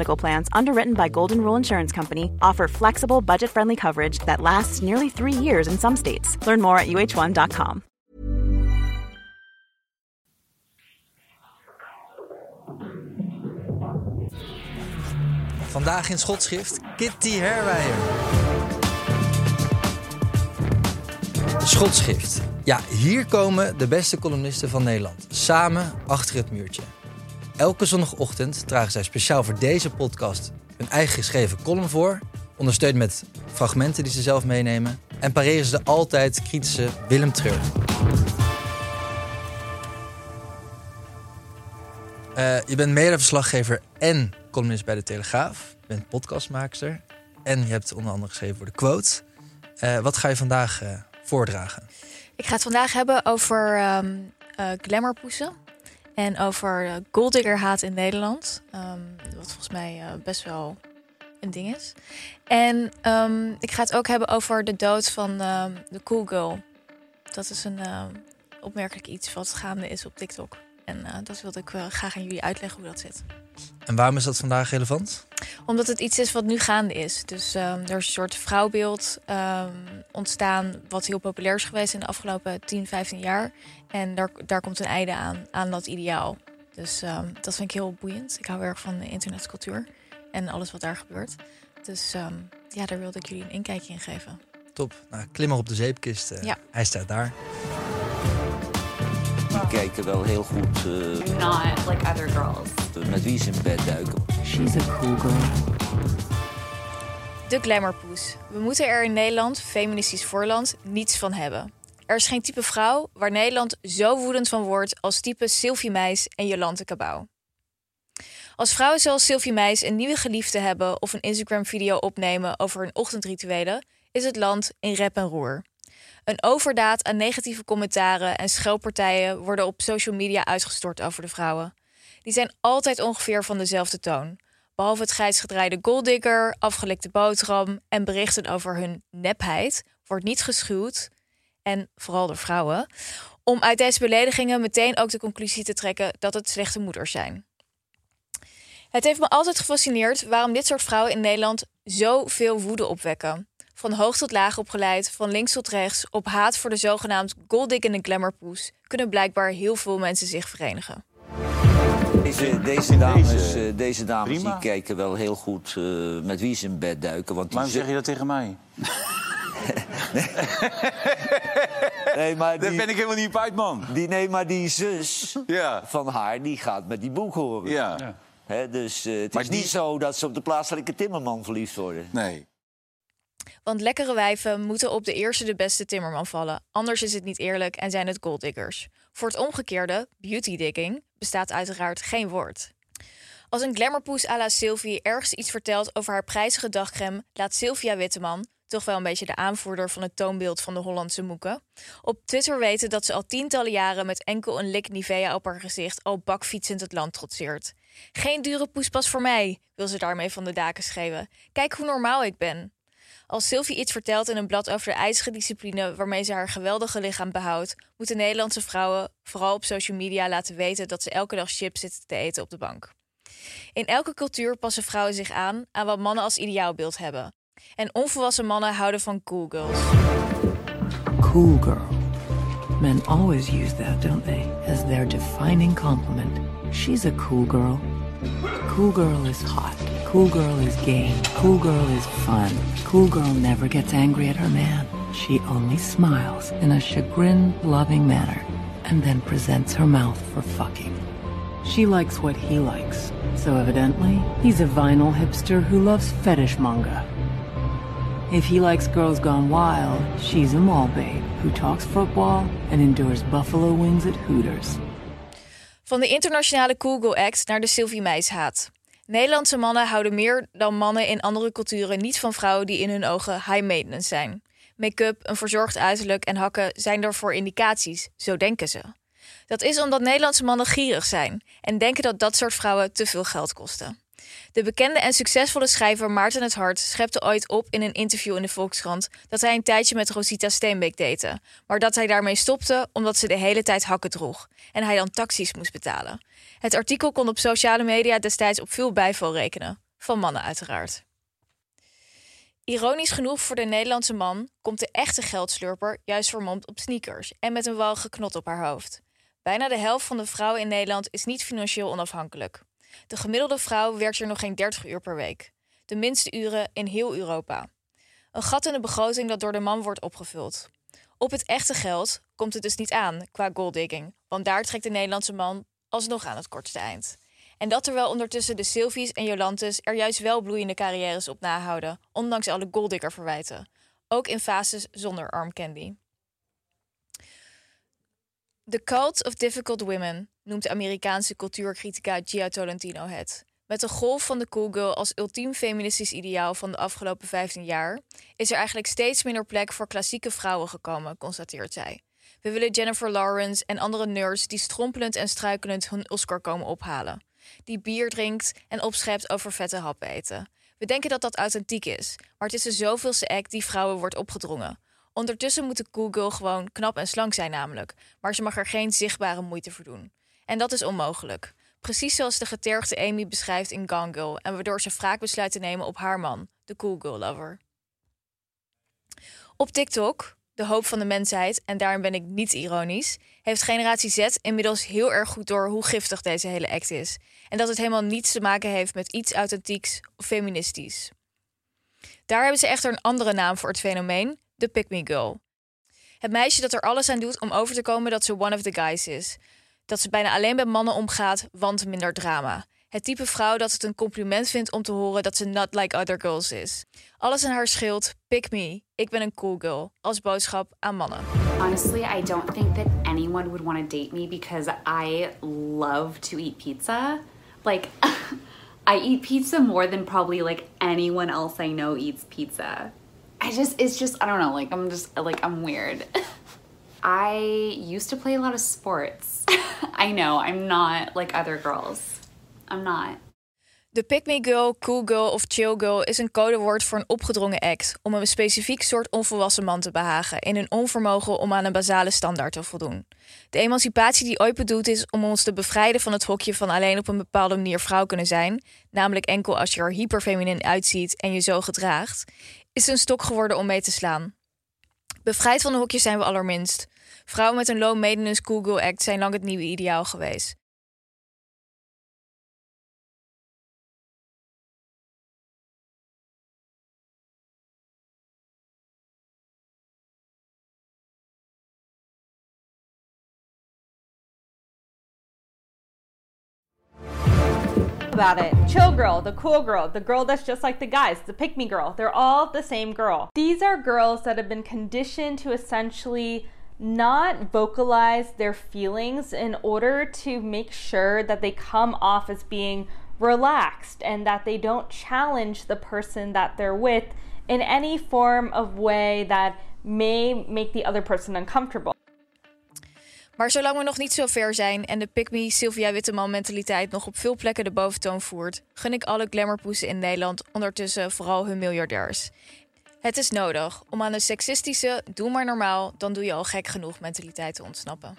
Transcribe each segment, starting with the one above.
Medical Plans, underwritten by Golden Rule Insurance Company, offer flexible, budget friendly coverage that lasts nearly three years in some states. Learn more at uh1.com. Vandaag in schotschrift Kitty Herwijer. Schotschrift. Ja, hier komen de beste columnisten van Nederland. Samen achter het muurtje. Elke zondagochtend dragen zij speciaal voor deze podcast hun eigen geschreven column voor. Ondersteund met fragmenten die ze zelf meenemen. En pareren ze de altijd kritische Willem Treur. Eh, je bent medeverslaggever en columnist bij De Telegraaf. Je bent podcastmaakster. En je hebt onder andere geschreven voor De Quote. Eh, wat ga je vandaag eh, voordragen? Ik ga het vandaag hebben over eh, glamourpoesen. En over uh, golddiggerhaat in Nederland. Ehm, wat volgens mij eh, best wel een ding is. En ehm, ik ga het ook hebben over de dood van ehm, de cool girl. Dat is een ehm, opmerkelijk iets wat gaande is op TikTok. En eh, dat wilde ik graag aan jullie uitleggen hoe dat zit. En waarom is dat vandaag relevant? Omdat het iets is wat nu gaande is. Dus er is een soort vrouwbeeld ontstaan... wat heel populair is geweest in de afgelopen 10, 15 jaar. En daar, daar komt een einde aan, aan dat ideaal. Dus ehm, dat vind ik heel boeiend. Ik hou erg van de internetcultuur en alles wat daar gebeurt. Dus ehm, ja, daar wilde ik jullie een inkijkje in geven. Top. Nou, klim maar op de zeepkist. eh, Ja. Hij staat daar. Die kijken wel heel goed eh, not like other girls. met wie ze in bed duiken. She's a cool girl. De glamourpoes. We moeten er in Nederland, feministisch voorland, niets van hebben. Er is geen type vrouw waar Nederland zo woedend van wordt als type Sylvie Meis en Jolante Cabau. Als vrouwen zoals Sylvie Meis een nieuwe geliefde hebben of een Instagram-video opnemen over hun ochtendrituelen, is het land in rep en roer. Een overdaad aan negatieve commentaren en schelpartijen worden op social media uitgestort over de vrouwen. Die zijn altijd ongeveer van dezelfde toon. Behalve het grijs gedraaide golddigger, afgelikte boterham en berichten over hun nepheid, wordt niet geschuwd, en vooral door vrouwen, om uit deze beledigingen meteen ook de conclusie te trekken dat het slechte moeders zijn. Het heeft me altijd gefascineerd waarom dit soort vrouwen in Nederland zoveel woede opwekken. Van hoog tot laag opgeleid, van links tot rechts, op haat voor de zogenaamd golddiggende glamourpoes, kunnen blijkbaar heel veel mensen zich verenigen. Deze, deze dames, eh, deze dames die kijken wel heel goed eh, met wie ze in bed duiken. Want die Waarom zeg je dat tegen mij? Nee, maar Daar die, ben ik helemaal niet op uit, man. die, nee, maar die zus Ja. van haar, die gaat met die boek horen. Ja. Hè, dus eh, het Maar is die- niet zo dat ze op de plaatselijke timmerman verliefd worden. Nee. Want lekkere wijven moeten op de eerste de beste timmerman vallen. Anders is het niet eerlijk en zijn het golddiggers. Voor het omgekeerde, beautydigging, bestaat uiteraard geen woord. Als een glamourpoes à la Sylvie ergens iets vertelt over haar prijzige dagcreme... laat Sylvia Witteman, toch wel een beetje de aanvoerder van het toonbeeld van de Hollandse moeken... op Twitter weten dat ze al tientallen jaren met enkel een lik Nivea op haar gezicht... al bakfietsend het land trotseert. Geen dure poespas voor mij, wil ze daarmee van de daken schreeuwen. Kijk hoe normaal ik ben. Als Sylvie iets vertelt in een blad over de ijzige discipline waarmee ze haar geweldige lichaam behoudt, moeten Nederlandse vrouwen vooral op social media laten weten dat ze elke dag chips zitten te eten op de bank. In elke cultuur passen vrouwen zich aan aan wat mannen als ideaalbeeld hebben. En onvolwassen mannen houden van cool girls. Cool girl. Men always use that, don't they? As their defining compliment. She's a cool girl. Cool girl is hot. Cool girl is game. Cool girl is fun. Cool girl never gets angry at her man. She only smiles in a chagrin loving manner and then presents her mouth for fucking. She likes what he likes. So evidently, he's a vinyl hipster who loves fetish manga. If he likes girls gone wild, she's a mall babe who talks football and endures buffalo wings at Hooters. Van de internationale Girl Act naar de Sylvie Meis haat. Nederlandse mannen houden meer dan mannen in andere culturen niet van vrouwen die in hun ogen high maintenance zijn. Make-up, een verzorgd uiterlijk en hakken zijn daarvoor indicaties, zo denken ze. Dat is omdat Nederlandse mannen gierig zijn en denken dat dat soort vrouwen te veel geld kosten. De bekende en succesvolle schrijver Maarten het Hart schepte ooit op in een interview in de Volkskrant dat hij een tijdje met Rosita Steenbeek date, maar dat hij daarmee stopte omdat ze de hele tijd hakken droeg en hij dan taxis moest betalen. Het artikel kon op sociale media destijds op veel bijval rekenen, van mannen uiteraard. Ironisch genoeg voor de Nederlandse man komt de echte geldslurper juist vermomd op sneakers en met een walge knot op haar hoofd. Bijna de helft van de vrouwen in Nederland is niet financieel onafhankelijk. De gemiddelde vrouw werkt er nog geen 30 uur per week. De minste uren in heel Europa. Een gat in de begroting dat door de man wordt opgevuld. Op het echte geld komt het dus niet aan qua golddigging, want daar trekt de Nederlandse man alsnog aan het kortste eind. En dat terwijl ondertussen de Sylvies en Jolantes er juist wel bloeiende carrières op nahouden, ondanks alle golddigger verwijten. Ook in fases zonder arm candy. The Cult of Difficult Women noemt Amerikaanse cultuurcritica Gia Tolentino het. Met de golf van de cool girl als ultiem feministisch ideaal van de afgelopen 15 jaar is er eigenlijk steeds minder plek voor klassieke vrouwen gekomen, constateert zij. We willen Jennifer Lawrence en andere nerds die strompelend en struikelend hun Oscar komen ophalen. Die bier drinkt en opschept over vette happen eten. We denken dat dat authentiek is, maar het is de zoveelste act die vrouwen wordt opgedrongen. Ondertussen moet de cool girl gewoon knap en slank zijn namelijk, maar ze mag er geen zichtbare moeite voor doen. En dat is onmogelijk. Precies zoals de getergde Amy beschrijft in Gone Girl en waardoor ze wraak besluit te nemen op haar man, de cool girl lover. Op TikTok, de hoop van de mensheid, en daarin ben ik niet ironisch, heeft generatie Z inmiddels heel erg goed door hoe giftig deze hele act is. En dat het helemaal niets te maken heeft met iets authentieks of feministisch. Daar hebben ze echter een andere naam voor het fenomeen, de Pick Me Girl. Het meisje dat er alles aan doet om over te komen dat ze one of the guys is. Dat ze bijna alleen met mannen omgaat, want minder drama. Het type vrouw dat het een compliment vindt om te horen dat ze not like other girls is. Alles in haar schild, pick me, ik ben een cool girl, als boodschap aan mannen. Honestly, I don't think that anyone would want to date me because I love to eat pizza. Like, I eat pizza more than probably like anyone else I know eats pizza. I just, it's just, I don't know, like, I'm just, like, I'm weird. I used to play a lot of sports. I know, I'm not like other girls. I'm not. De pick me girl, cool girl of chill girl is een codewoord voor een opgedrongen act om een specifiek soort onvolwassen man te behagen in hun onvermogen om aan een basale standaard te voldoen. De emancipatie die ooit bedoeld is om ons te bevrijden van het hokje van alleen op een bepaalde manier vrouw kunnen zijn, namelijk enkel als je er hyperfeminin uitziet en je zo gedraagt, is een stok geworden om mee te slaan. Bevrijd van de hokjes zijn we allerminst. Vrouwen met een low maintenance girl act zijn lang het nieuwe ideaal geweest. About it. Chill girl, the cool girl, the girl that's just like the guys, the pick me girl. They're all the same girl. These are girls that have been conditioned to essentially not vocalize their feelings in order to make sure that they come off as being relaxed and that they don't challenge the person that they're with in any form of way that may make the other person uncomfortable. Maar zolang we nog niet zo ver zijn en de pick me Sylvia Witteman mentaliteit nog op veel plekken de boventoon voert, gun ik alle glamourpoesen in Nederland ondertussen vooral hun miljardairs. Het is nodig om aan de seksistische doe maar normaal, dan doe je al gek genoeg mentaliteit te ontsnappen.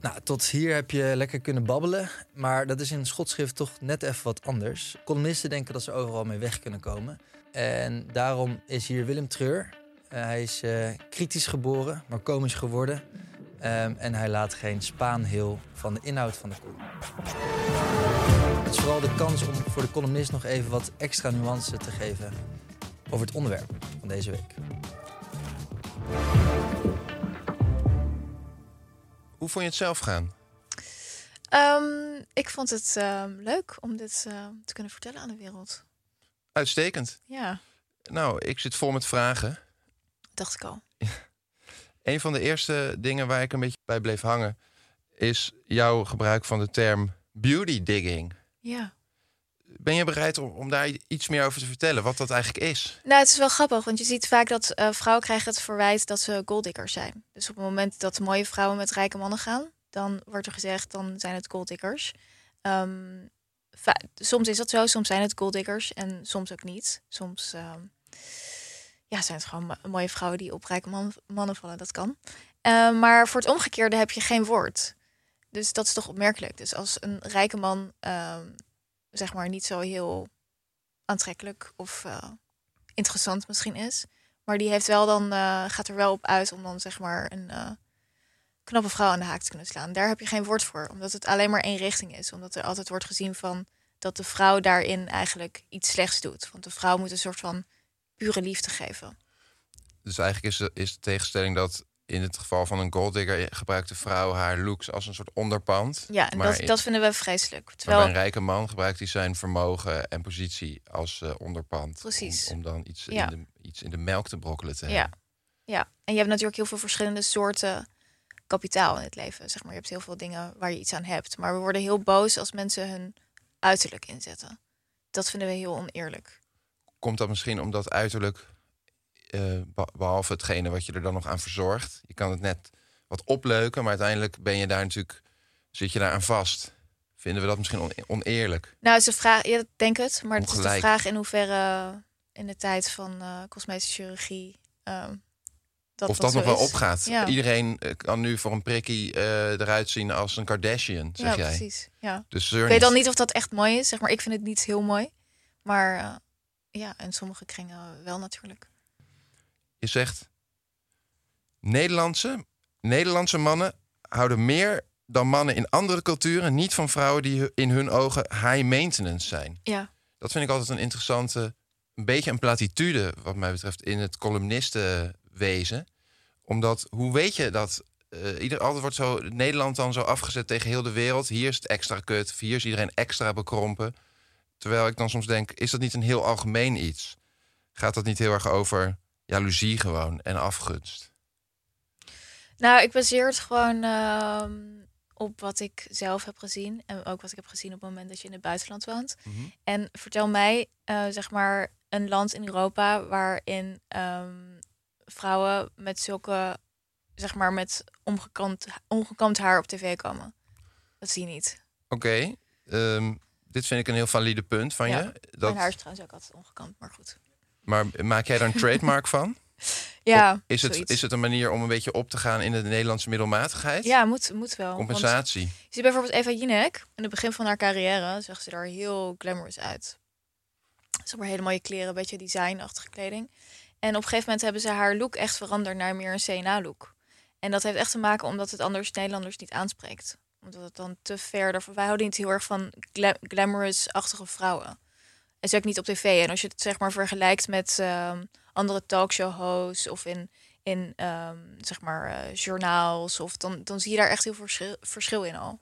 Nou, tot hier heb je lekker kunnen babbelen. Maar dat is in het schotschrift toch net even wat anders. Columnisten denken dat ze overal mee weg kunnen komen. En daarom is hier Willem Treur. Uh, hij is uh, kritisch geboren, maar komisch geworden. Um, en hij laat geen spaan heel van de inhoud van de column. Het is vooral de kans om voor de columnist nog even wat extra nuance te geven over het onderwerp van deze week. Hoe vond je het zelf gaan? Ehm, ik vond het ehm, leuk om dit eh, te kunnen vertellen aan de wereld. Uitstekend. Ja, Nou, ik zit vol met vragen. Dacht ik al. Een van de eerste dingen waar ik een beetje bij bleef hangen... is jouw gebruik van de term beauty digging. Ja. Ben je bereid om, om daar iets meer over te vertellen? Wat dat eigenlijk is? Nou, het is wel grappig, want je ziet vaak dat eh, vrouwen krijgen het verwijt dat ze golddiggers zijn. Dus op het moment dat mooie vrouwen met rijke mannen gaan, dan wordt er gezegd, dan zijn het golddiggers. Va- soms is dat zo, soms zijn het golddiggers en soms ook niet. Soms ehm, ja, zijn het gewoon mo- mooie vrouwen die op rijke man- mannen vallen, dat kan. Eh, maar voor het omgekeerde heb je geen woord. Dus dat is toch opmerkelijk. Dus als een rijke man, ehm, zeg maar, niet zo heel aantrekkelijk of eh, interessant misschien is. Maar die heeft wel dan, eh, gaat er wel op uit om dan zeg maar een knappe vrouw aan de haak te kunnen slaan. Daar heb je geen woord voor, omdat het alleen maar één richting is. Omdat er altijd wordt gezien van dat de vrouw daarin eigenlijk iets slechts doet. Want de vrouw moet een soort van pure liefde geven. Dus eigenlijk is de, is de tegenstelling dat in het geval van een golddigger... gebruikt de vrouw haar looks als een soort onderpand. Ja, en maar dat, dat vinden we vreselijk. Terwijl, een rijke man gebruikt hij zijn vermogen en positie als eh, onderpand. Precies. Om, om dan iets, Ja. in de, iets in de melk te brokkelen te Ja. hebben. Ja, en je hebt natuurlijk heel veel verschillende soorten kapitaal in het leven. Zeg maar, je hebt heel veel dingen waar je iets aan hebt. Maar we worden heel boos als mensen hun uiterlijk inzetten. Dat vinden we heel oneerlijk. Komt dat misschien omdat uiterlijk, eh, be- behalve hetgene wat je er dan nog aan verzorgt... je kan het net wat opleuken, maar uiteindelijk ben je daar natuurlijk, zit je daar aan vast. Vinden we dat misschien on- oneerlijk? Nou, het is een vraag, ja, ik denk het. Maar het is de vraag in hoeverre in de tijd van eh cosmetische chirurgie. ehm, dat of dat nog wel is. opgaat. Ja, Iedereen eh, kan nu voor een prikkie eh, eruit zien als een Kardashian, zeg ja jij. precies. Ja. Dus Ik weet dan niet of dat echt mooi is. Zeg maar, ik vind het niet heel mooi. Maar ja, in sommige kringen wel natuurlijk. Je zegt, Nederlandse, Nederlandse mannen houden meer dan mannen in andere culturen niet van vrouwen die in hun ogen high maintenance zijn. Ja. Dat vind ik altijd een interessante, een beetje een platitude wat mij betreft in het columnistenwezen. Omdat, hoe weet je dat? eh, ieder, altijd wordt zo Nederland dan zo afgezet tegen heel de wereld. Hier is het extra kut, hier is iedereen extra bekrompen. Terwijl ik dan soms denk, is dat niet een heel algemeen iets? Gaat dat niet heel erg over jaloezie gewoon en afgunst? Nou, ik baseer het gewoon ehm, op wat ik zelf heb gezien. En ook wat ik heb gezien op het moment dat je in het buitenland woont. En vertel mij, eh, zeg maar, een land in Europa waarin ehm, vrouwen met zulke, zeg maar, met omgekamd, ongekamd haar op tv komen. Dat zie je niet. Oké, ehm, dit vind ik een heel valide punt van Ja, je. Dat, Mijn haar is trouwens ook altijd ongekamd, maar goed. Maar maak jij daar een trademark van? Ja, Of is het, is het een manier om een beetje op te gaan in de Nederlandse middelmatigheid? Ja, moet, moet wel. Compensatie. Je ziet bijvoorbeeld Eva Jinek. In het begin van haar carrière zag ze er heel glamorous uit. Ze had maar hele mooie kleren, een beetje designachtige kleding. En op een gegeven moment hebben ze haar look echt veranderd naar meer een CNA-look. En dat heeft echt te maken omdat het anders Nederlanders niet aanspreekt. Omdat het dan te verder... Wij houden niet heel erg van gla- glamorous-achtige vrouwen. En zeker niet op tv. En als je het zeg maar vergelijkt met ehm, andere talkshow-hosts... of in, in ehm, zeg maar eh, journaals... Of dan, dan zie je daar echt heel veel verschil, verschil in al.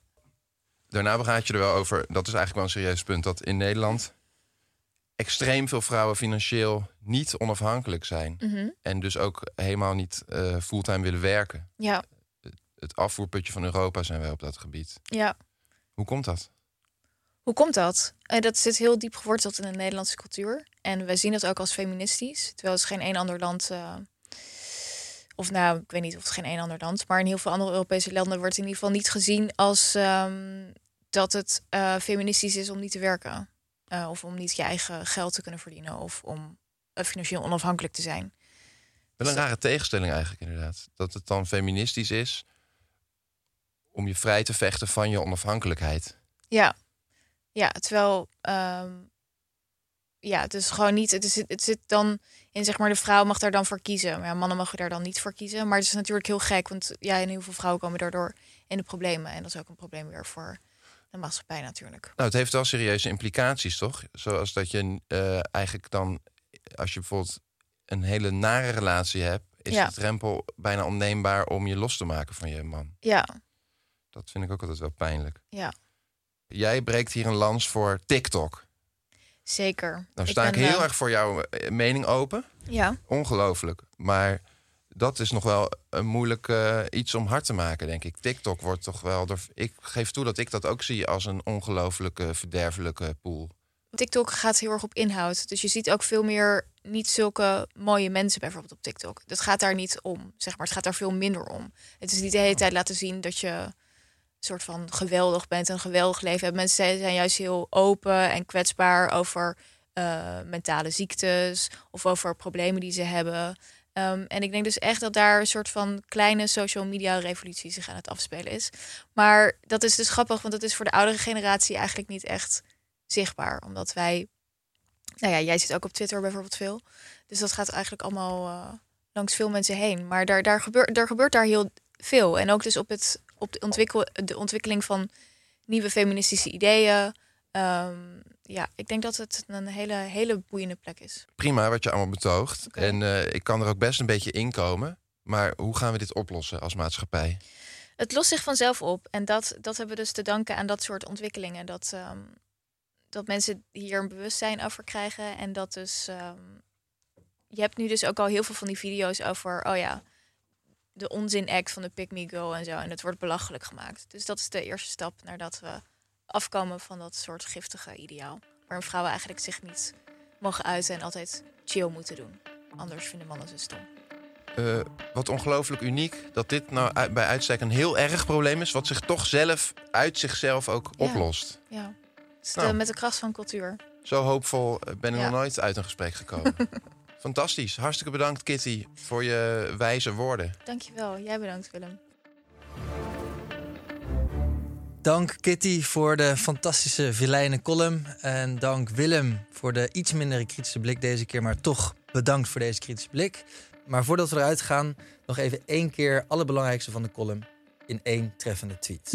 Daarna praat je er wel over, dat is eigenlijk wel een serieus punt, dat in Nederland extreem veel vrouwen financieel niet onafhankelijk zijn. Mhm. En dus ook helemaal niet eh, fulltime willen werken. Ja, Het afvoerputje van Europa zijn wij op dat gebied. ja. Hoe komt dat? Hoe komt dat? Eh, dat zit heel diep geworteld in de Nederlandse cultuur. En wij zien dat ook als feministisch. Terwijl het geen één ander land... eh, of nou, ik weet niet of het geen één ander land... maar in heel veel andere Europese landen wordt in ieder geval niet gezien als... ehm, dat het eh, feministisch is om niet te werken. Of om niet je eigen geld te kunnen verdienen. Of om financieel onafhankelijk te zijn. Wel een rare tegenstelling eigenlijk inderdaad. Dat het dan feministisch is om je vrij te vechten van je onafhankelijkheid. Ja, ja terwijl ehm, ja, het is gewoon niet. Het, is, het zit dan in zeg maar de vrouw mag daar dan voor kiezen. Maar ja, mannen mogen daar dan niet voor kiezen. Maar het is natuurlijk heel gek, want ja, en heel veel vrouwen komen daardoor in de problemen. En dat is ook een probleem weer voor de maatschappij natuurlijk. Nou, het heeft wel serieuze implicaties, toch? Zoals dat je eh, eigenlijk dan, als je bijvoorbeeld een hele nare relatie hebt, is Ja. de drempel bijna onneembaar om je los te maken van je man. Ja, Dat vind ik ook altijd wel pijnlijk. Ja, Jij breekt hier een lans voor TikTok. zeker. Nou sta ik, ben, heel eh, erg voor jouw eh, mening open. Ja, Ongelooflijk. Maar dat is nog wel een moeilijk eh, iets om hard te maken, denk ik. TikTok wordt toch wel... Door, ik geef toe dat ik dat ook zie als een ongelooflijke, verderfelijke pool. TikTok gaat heel erg op inhoud. Dus je ziet ook veel meer niet zulke mooie mensen bijvoorbeeld op TikTok. Dat gaat daar niet om, zeg maar. Het gaat daar veel minder om. Het is niet de hele tijd laten zien dat je soort van geweldig bent, een geweldig leven hebt. Mensen zijn juist heel open en kwetsbaar over eh, mentale ziektes of over problemen die ze hebben. Ehm, en ik denk dus echt dat daar een soort van kleine social media revolutie zich aan het afspelen is. Maar dat is dus grappig, want dat is voor de oudere generatie eigenlijk niet echt zichtbaar. Omdat wij, nou ja, jij zit ook op Twitter bijvoorbeeld veel. Dus dat gaat eigenlijk allemaal eh, langs veel mensen heen. Maar daar, daar, gebeurt, daar gebeurt daar heel veel. En ook dus op, het, op de, ontwikkel, de ontwikkeling van nieuwe feministische ideeën. Ehm, ja, ik denk dat het een hele, hele boeiende plek is. Prima wat je allemaal betoogt. En eh, ik kan er ook best een beetje inkomen. Maar hoe gaan we dit oplossen als maatschappij? Het lost zich vanzelf op. En dat, dat hebben we dus te danken aan dat soort ontwikkelingen. Dat, ehm, dat mensen hier een bewustzijn over krijgen. En dat dus. ehm, je hebt nu dus ook al heel veel van die video's over. Oh ja, de onzin-act van de Pick Me Girl en zo. En het wordt belachelijk gemaakt. Dus dat is de eerste stap nadat we afkomen van dat soort giftige ideaal. Waarin vrouwen eigenlijk zich niet mogen uiten en altijd chill moeten doen. Anders vinden mannen ze stom. Eh, wat ongelooflijk uniek dat dit nou bij uitstek een heel erg probleem is... wat zich toch zelf uit zichzelf ook Ja. oplost. Ja, Nou. de- met de kracht van cultuur. Zo hoopvol eh, ben ik Ja. nog nooit uit een gesprek gekomen. Fantastisch. Hartstikke bedankt, Kitty, voor je wijze woorden. Dankjewel. Jij bedankt, Willem. Dank Kitty voor de fantastische vilijnen column. En dank Willem voor de iets minder kritische blik deze keer. Maar toch bedankt voor deze kritische blik. Maar voordat we eruit gaan, nog even één keer alle belangrijkste van de column in één treffende tweet.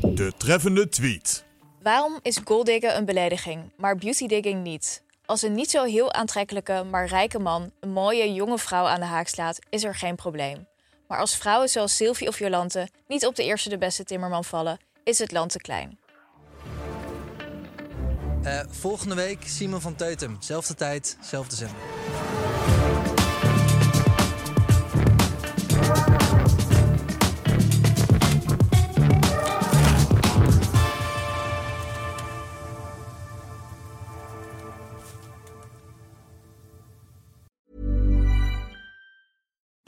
De treffende tweet. Waarom is golddiggen een belediging, maar beautydigging niet? Als een niet zo heel aantrekkelijke, maar rijke man een mooie jonge vrouw aan de haak slaat, is er geen probleem. Maar als vrouwen zoals Sylvie of Jolante niet op de eerste de beste timmerman vallen, is het land te klein. Eh, volgende week Simon van Teutem. Zelfde tijd, zelfde zender.